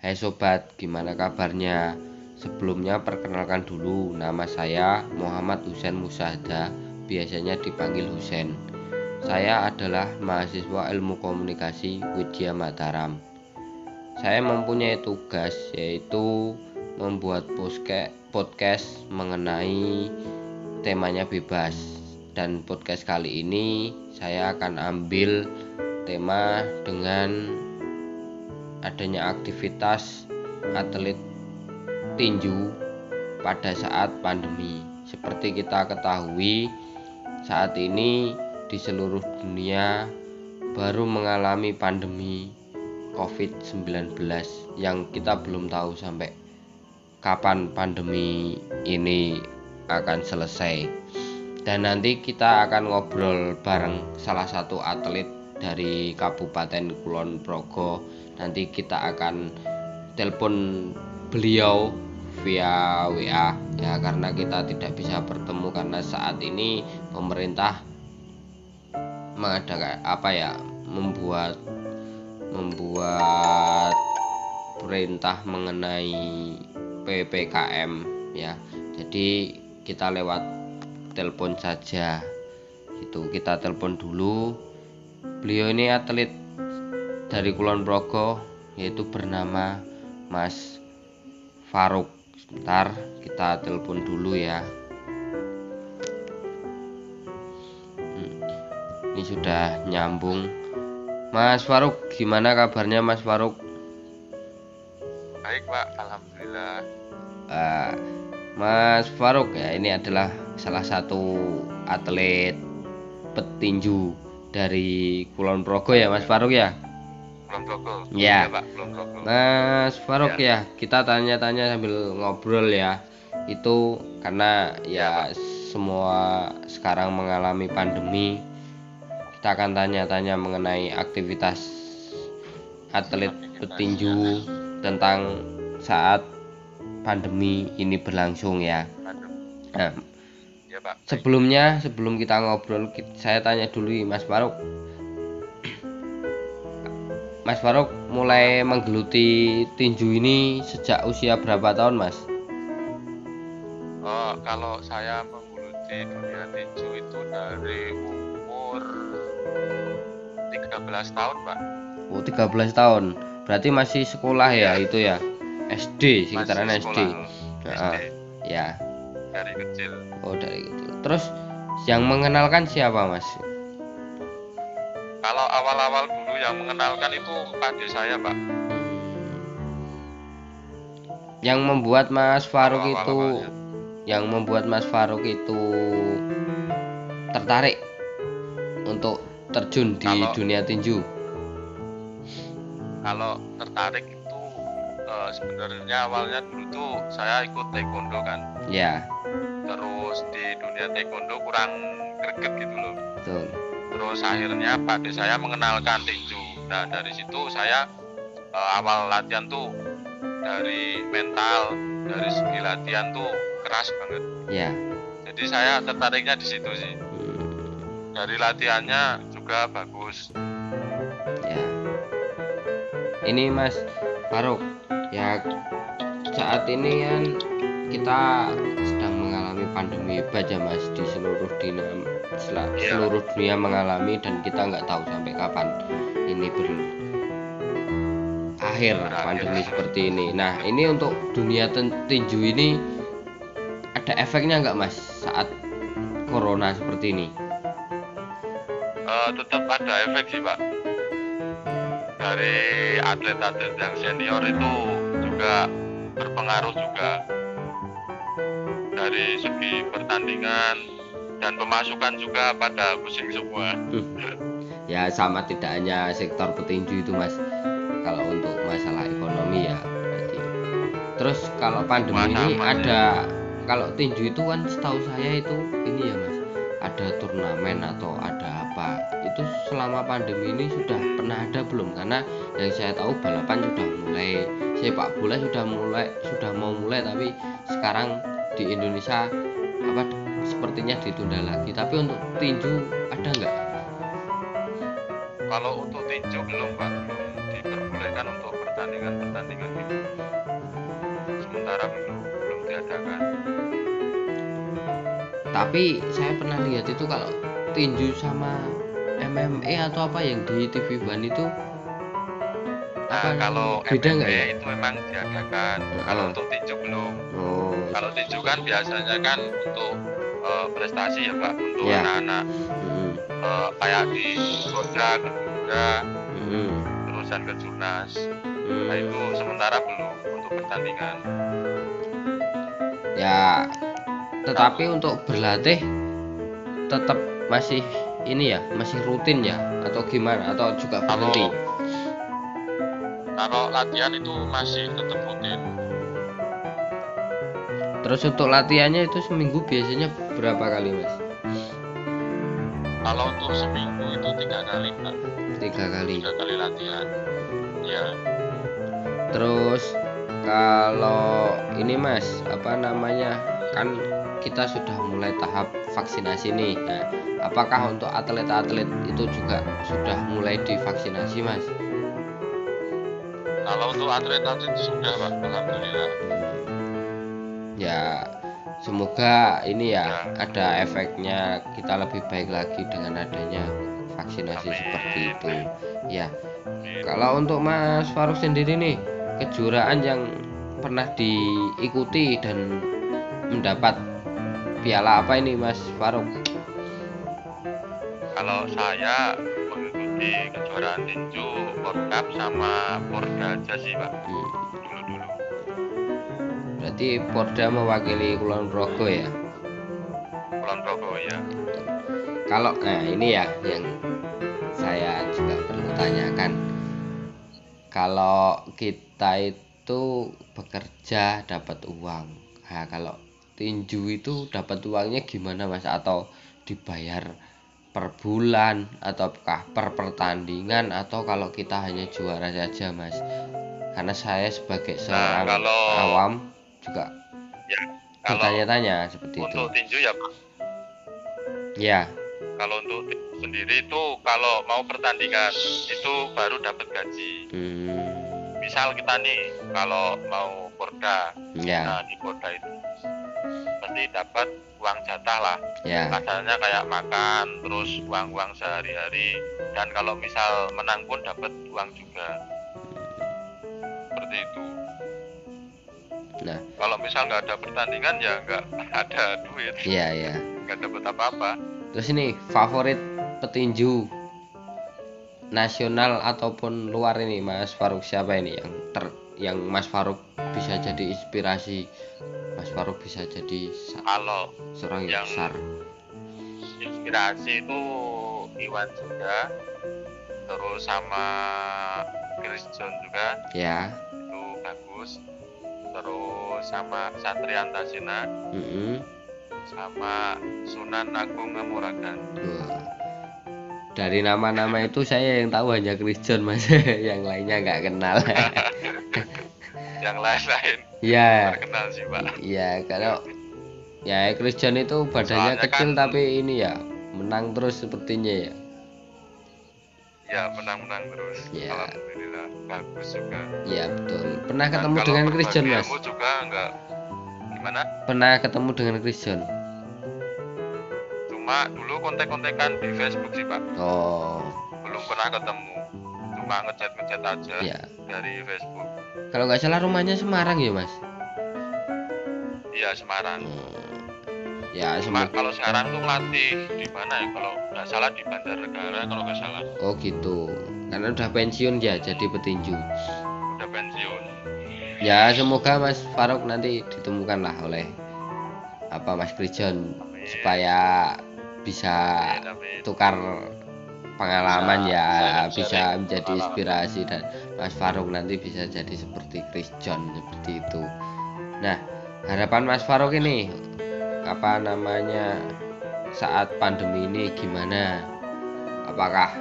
Hai sobat, gimana kabarnya? Sebelumnya perkenalkan dulu, nama saya Muhammad Husain Musahda, biasanya dipanggil Husain. Saya adalah mahasiswa ilmu komunikasi Widya Mataram. Saya mempunyai tugas yaitu membuat podcast mengenai temanya bebas. Dan podcast kali ini saya akan ambil tema dengan adanya aktivitas atlet tinju pada saat pandemi. Seperti kita ketahui, saat ini di seluruh dunia baru mengalami pandemi COVID-19 yang kita belum tahu sampai kapan pandemi ini akan selesai. Dan nanti kita akan ngobrol bareng salah satu atlet dari Kabupaten Kulon Progo nanti kita akan telepon beliau via WA ya karena kita tidak bisa bertemu karena saat ini pemerintah mengadakan apa ya membuat membuat perintah mengenai PPKM ya. Jadi kita lewat telepon saja. Itu kita telepon dulu. Beliau ini atlet dari Kulon Progo yaitu bernama Mas Faruk sebentar kita telepon dulu ya. Hmm, ini sudah nyambung. Mas Faruk gimana kabarnya Mas Faruk baik Pak. Alhamdulillah. Uh, Mas Faruk ya ini adalah salah satu atlet petinju dari Kulon Progo ya Mas Faruk ya belum Progo. Ya. Iya, Pak, belum. Mas Faruk Ya. ya, kita tanya-tanya sambil ngobrol ya. Itu karena ya semua sekarang mengalami pandemi. Kita akan tanya-tanya mengenai aktivitas atlet petinju tentang saat pandemi ini berlangsung ya. Nah, Ya, Pak. sebelumnya sebelum kita ngobrol saya tanya dulu Mas Faruk Mas Faruk mulai menggeluti tinju ini sejak usia berapa tahun Mas? Oh, kalau saya menggeluti dunia tinju itu dari umur 13 tahun, Pak. Oh 13 tahun berarti masih sekolah ya itu ya SD sekitaran Masih SD sekolah. SD ya dari kecil. oh dari itu terus yang mengenalkan siapa Mas? Kalau awal-awal yang mengenalkan itu adik saya, Pak. yang membuat Mas Faruk Kalau itu awal-awalnya. yang membuat Mas Faruk itu tertarik untuk terjun di Kalau- dunia tinju Kalau tertarik itu eh, sebenarnya awalnya dulu tuh saya ikut taekwondo kan. ya Terus di dunia taekwondo kurang greget gitu loh. betul terus akhirnya Pak saya mengenalkan tinju nah dari situ saya eh, awal latihan tuh dari mental dari segi latihan tuh keras banget. Ya jadi saya tertariknya di situ sih. Hmm, dari latihannya juga bagus. Ya ini Mas Faruk ya saat ini kan kita sedang mengalami pandemi hebat ya Mas di seluruh dunia Iya. seluruh dunia mengalami dan kita nggak tahu sampai kapan ini ber akhir Berakhir. pandemi seperti ini. Nah ini untuk dunia tinju ini ada efeknya nggak Mas saat corona seperti ini? Eh, tetap ada efek sih Pak. Dari atlet-atlet yang senior itu juga berpengaruh juga. Dari segi pertandingan dan pemasukan juga pada pusing semua ya sama tidak hanya sektor petinju itu mas. Kalau untuk masalah ekonomi ya berarti. Terus kalau pandemi ini Mana-mana. ada kalau tinju itu kan setahu saya itu ini ya mas. Ada turnamen atau ada apa. Itu selama pandemi ini sudah pernah ada belum? Karena yang saya tahu balapan sudah mulai sepak bola sudah mulai sudah mau mulai tapi sekarang di Indonesia apa sepertinya ditunda lagi. Tapi untuk tinju ada nggak Kalau untuk tinju belum pak, belum diperbolehkan untuk bertanding pertandingan-pertandingan itu sementara belum belum diadakan. Tapi saya pernah lihat itu kalau tinju sama MMA atau apa yang di TV One itu nah kalau beda MMA ya? itu memang diadakan. Heeh. kalau untuk tinju belum. Oh, kalau tinju kan biasanya kan untuk eh, prestasi ya pak. Untuk Ya. anak-anak hmm, eh, kayak di Koda, Kedunda, hmm, terusan ke Jurnas hmm. nah itu sementara belum untuk pertandingan. Ya tetapi untuk berlatih tetap masih ini ya masih rutin ya atau gimana? Atau juga Kalau- berhenti? Kalau latihan itu masih tetap rutin. Terus untuk latihannya itu seminggu biasanya berapa kali mas? Kalau untuk seminggu itu tiga kali pak tiga kali. tiga kali latihan. Ya. Terus kalau ini mas apa namanya kan kita sudah mulai tahap vaksinasi nih. Nah, apakah untuk atlet-atlet itu juga sudah mulai divaksinasi mas? Kalau untuk atlet-atlet sudah pak. Alhamdulillah. Ya semoga ini ya Ya. ada efeknya kita lebih baik lagi dengan adanya vaksinasi seperti itu. Ya kalau untuk Mas Faruk sendiri nih kejuaraan yang pernah diikuti dan mendapat piala apa ini Mas Faruk? Kalau saya mengikuti kejuaraan tinju World Cup sama Porda aja sih pak. Hmm, dulu dulu berarti Porda mewakili Kulon Progo ya? Kulon Progo ya kalau nah ini ya yang saya juga perlu tanyakan. Kalau kita itu bekerja dapat uang nah kalau tinju itu dapat uangnya gimana mas? Atau dibayar per bulan ataukah per pertandingan atau kalau kita hanya juara saja mas? Karena saya sebagai seorang kalau- awam juga ya bertanya-tanya seperti itu. untuk tinju ya pak ya kalau untuk sendiri itu kalau mau pertandingan itu baru dapat gaji. Hmm, misal kita nih kalau mau Porda. Ya. Nah di Porda itu pasti dapat uang jatah lah. Kasarnya kayak makan terus uang-uang sehari-hari. Dan kalau misal menang pun dapat uang juga. Seperti itu. Nah. Kalau misal nggak ada pertandingan ya nggak ada duit. Iya ya nggak dapat apa-apa terus ini favorit petinju nasional ataupun luar ini Mas Faruk siapa ini yang ter yang Mas Faruk bisa jadi inspirasi? Mas Faruk bisa jadi kalau seorang yang besar. inspirasi itu Iwan juga terus sama Chris John juga. Ya. Itu bagus. Terus sama Satria Antasena mm-mm. Sama Sunan Agung Ngamuragan. Dari nama-nama itu saya yang tahu hanya Christian mas. Yang lainnya nggak kenal. Yang lain-lain. Ya terkenal sih pak. Ya kalau ya Christian itu badannya Soalnya kecil kan- tapi ini ya menang terus sepertinya ya. Ya menang-menang terus. Ya. alhamdulillah bagus juga. Iya betul. Pernah Dan ketemu dengan Christian mas? ilmu juga enggak gimana Pernah ketemu dengan Christian? cuma dulu kontek-kontekan di Facebook sih pak Oh, belum pernah ketemu cuma ngechat-ngechat aja ya. dari Facebook Kalau nggak salah rumahnya Semarang ya mas? iya Semarang Hmm. Ya cuma semoga. kalau sekarang tuh latih di mana ya kalau nggak salah di Banjarnegara kalau nggak salah Oh gitu. Karena udah pensiun ya jadi petinju. Ya semoga Mas Faruk nanti ditemukan lah oleh apa Mas Amin. supaya bisa Amin, amin. tukar pengalaman ya bisa menjadi pengalaman. inspirasi dan Mas Faruk nanti bisa jadi seperti Chris John seperti itu. Nah, harapan Mas Faruk ini apa namanya saat pandemi ini gimana? Apakah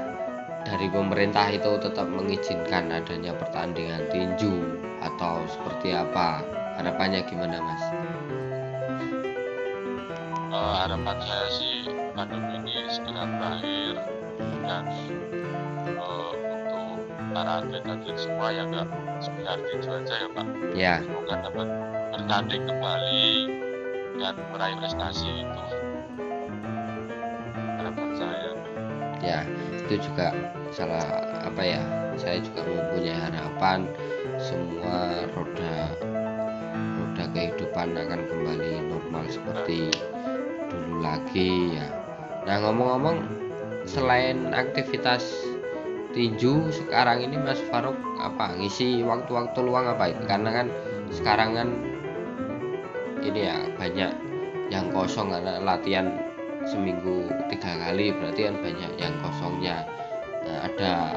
dari pemerintah itu tetap mengizinkan adanya pertandingan tinju atau seperti apa? Harapannya gimana, Mas? Eh, harapan saya sih pandemi ini segera berakhir dan eh, untuk para atlet-atlet semua ya nggak sekedar tinju aja ya Pak. Ya. Semoga dapat bertanding kembali dan meraih prestasi itu. Harapan saya. Ya itu juga salah apa ya saya juga mempunyai harapan semua roda roda kehidupan akan kembali normal seperti dulu lagi ya. Nah ngomong-ngomong selain aktivitas tinju sekarang ini Mas Faruk apa ngisi waktu-waktu luang apa? Itu karena kan sekarang kan ini ya banyak yang kosong karena latihan seminggu tiga kali berarti kan banyak yang kosongnya ada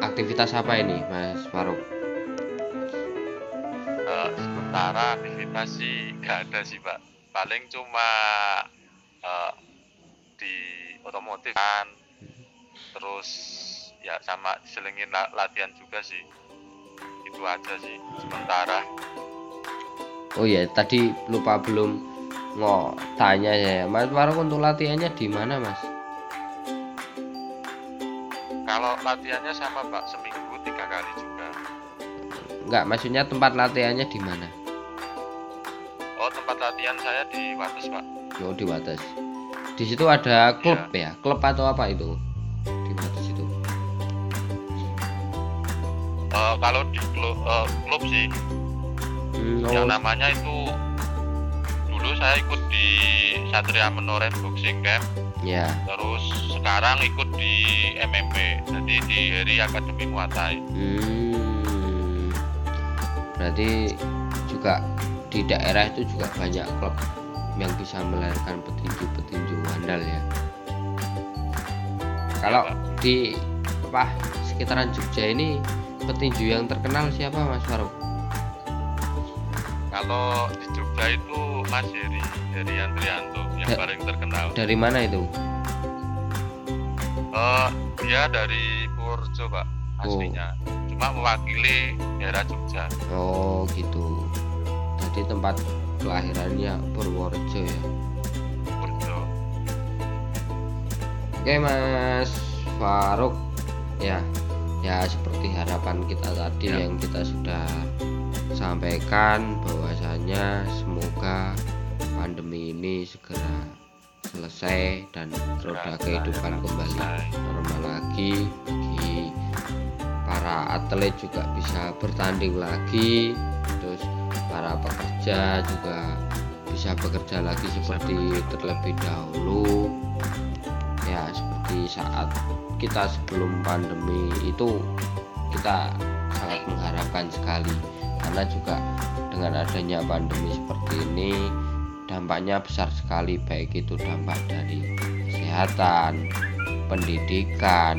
aktivitas apa ini Mas Faruk Eh, sementara aktivitas sih nggak ada sih Pak paling cuma eh, di otomotif kan. Terus ya sama selingin la- latihan juga sih. Itu aja sih sementara. Oh ya tadi lupa belum mau tanya ya Mas Faruk untuk latihannya di mana Mas kalau latihannya sama Pak seminggu tiga kali juga. Enggak maksudnya tempat latihannya di mana? Oh tempat latihan saya di Wates Pak. Oh di Wates. Di situ ada klub ya? Klub atau apa itu? Di Wates itu. Eh, kalau di klub, eh, klub sih. Hmm, yang oh, namanya itu dulu saya ikut di Satria Menoren Boxing Camp. Ya terus sekarang ikut di MMP jadi di Heri Akademi Muay Thai Hmm, berarti juga di daerah itu juga banyak klub yang bisa melahirkan petinju-petinju andal ya. Kalau di apa sekitaran Jogja ini petinju yang terkenal siapa Mas Faruk? kalau di Jogja itu Mas Heri Heri Andrianto yang Ya. paling terkenal Dari mana itu? Eh, dia dari Purworejo Pak Oh. aslinya cuma mewakili daerah Jogja Oh gitu. Jadi tempat kelahirannya Purworejo ya. Purworejo Oke Mas Faruk ya ya seperti harapan kita tadi Ya. yang kita sudah sampaikan bahwasanya semoga pandemi ini segera selesai dan roda kehidupan kembali normal lagi bagi para atlet juga bisa bertanding lagi terus para pekerja juga bisa bekerja lagi seperti terlebih dahulu. Ya seperti saat kita sebelum pandemi itu kita sangat mengharapkan sekali. Karena juga dengan adanya pandemi seperti ini dampaknya besar sekali baik itu dampak dari kesehatan pendidikan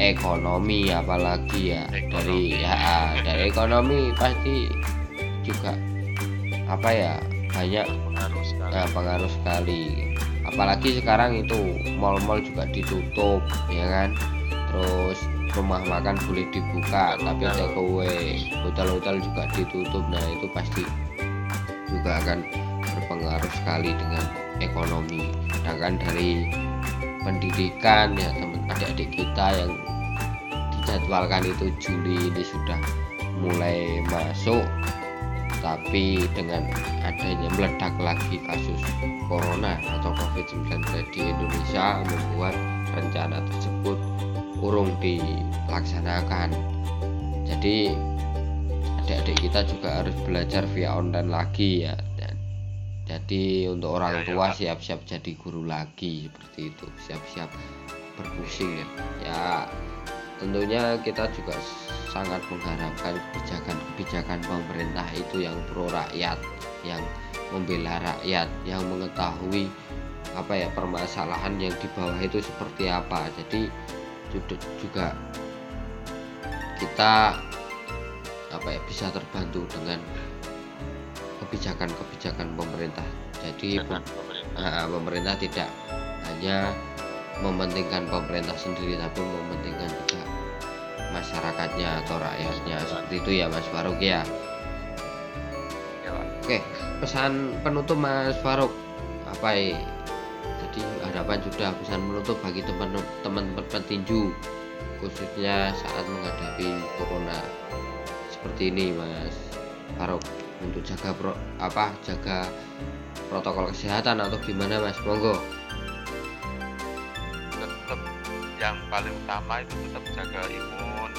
ekonomi apalagi ya dari Ekonomi. ya dari ekonomi pasti juga apa ya banyak pengaruh sekali Nah, pengaruh sekali. Apalagi sekarang itu mall-mall juga ditutup, ya kan? Terus rumah makan boleh dibuka, tapi takeaway, hotel-hotel juga ditutup. Nah, itu pasti juga akan berpengaruh sekali dengan ekonomi. Sedangkan dari pendidikan ya teman adik-adik kita yang dijadwalkan itu Juli ini sudah mulai masuk tapi dengan adanya meledak lagi kasus corona atau covid-19 di Indonesia membuat rencana tersebut urung dilaksanakan jadi adik-adik kita juga harus belajar via online lagi ya. Dan- jadi untuk orang Ya, ya, tua siap-siap jadi guru lagi seperti itu. Siap-siap berpusing ya. Ya tentunya kita juga sangat mengharapkan kebijakan-kebijakan pemerintah itu yang pro rakyat yang membela rakyat yang mengetahui apa ya permasalahan yang di bawah itu seperti apa. Jadi ju- juga kita apa ya bisa terbantu dengan kebijakan-kebijakan pemerintah jadi pemerintah Nah, pemerintah tidak hanya mementingkan pemerintah sendiri tapi mementingkan juga masyarakatnya atau rakyatnya seperti itu ya Mas Faruk ya. ya. Oke, pesan penutup Mas Faruk apa ya? Jadi harapan sudah pesan penutup bagi teman-teman petinju khususnya saat menghadapi corona seperti ini Mas. Faruk untuk jaga pro, apa jaga protokol kesehatan atau gimana Mas? Monggo. Tetap yang paling utama itu tetap jaga imun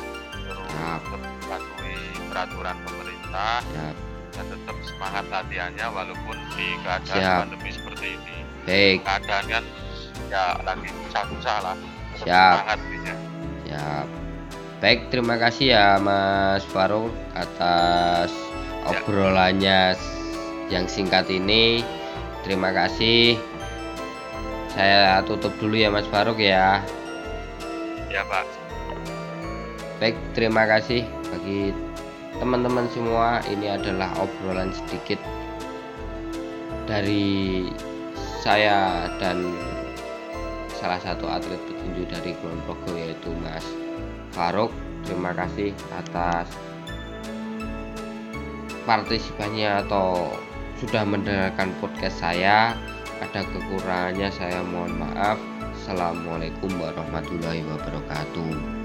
terus Siap. tetap patuhi peraturan pemerintah siap. dan tetap semangat latihannya walaupun di keadaan Siap. pandemi seperti ini. Baik. Keadaan kan ya lagi susah-susah lah. Tetap Siap. semangat siap baik terima kasih ya Mas Faruk atas Ya. obrolannya yang singkat ini terima kasih saya tutup dulu ya Mas Faruk ya ya pak Baik, terima kasih bagi teman-teman semua. Ini adalah obrolan sedikit dari saya dan salah satu atlet petinju dari Kulon Progo yaitu Mas Faruk. Terima kasih atas partisipannya atau sudah mendengarkan podcast saya. Ada kekurangannya saya mohon maaf. Assalamualaikum warahmatullahi wabarakatuh.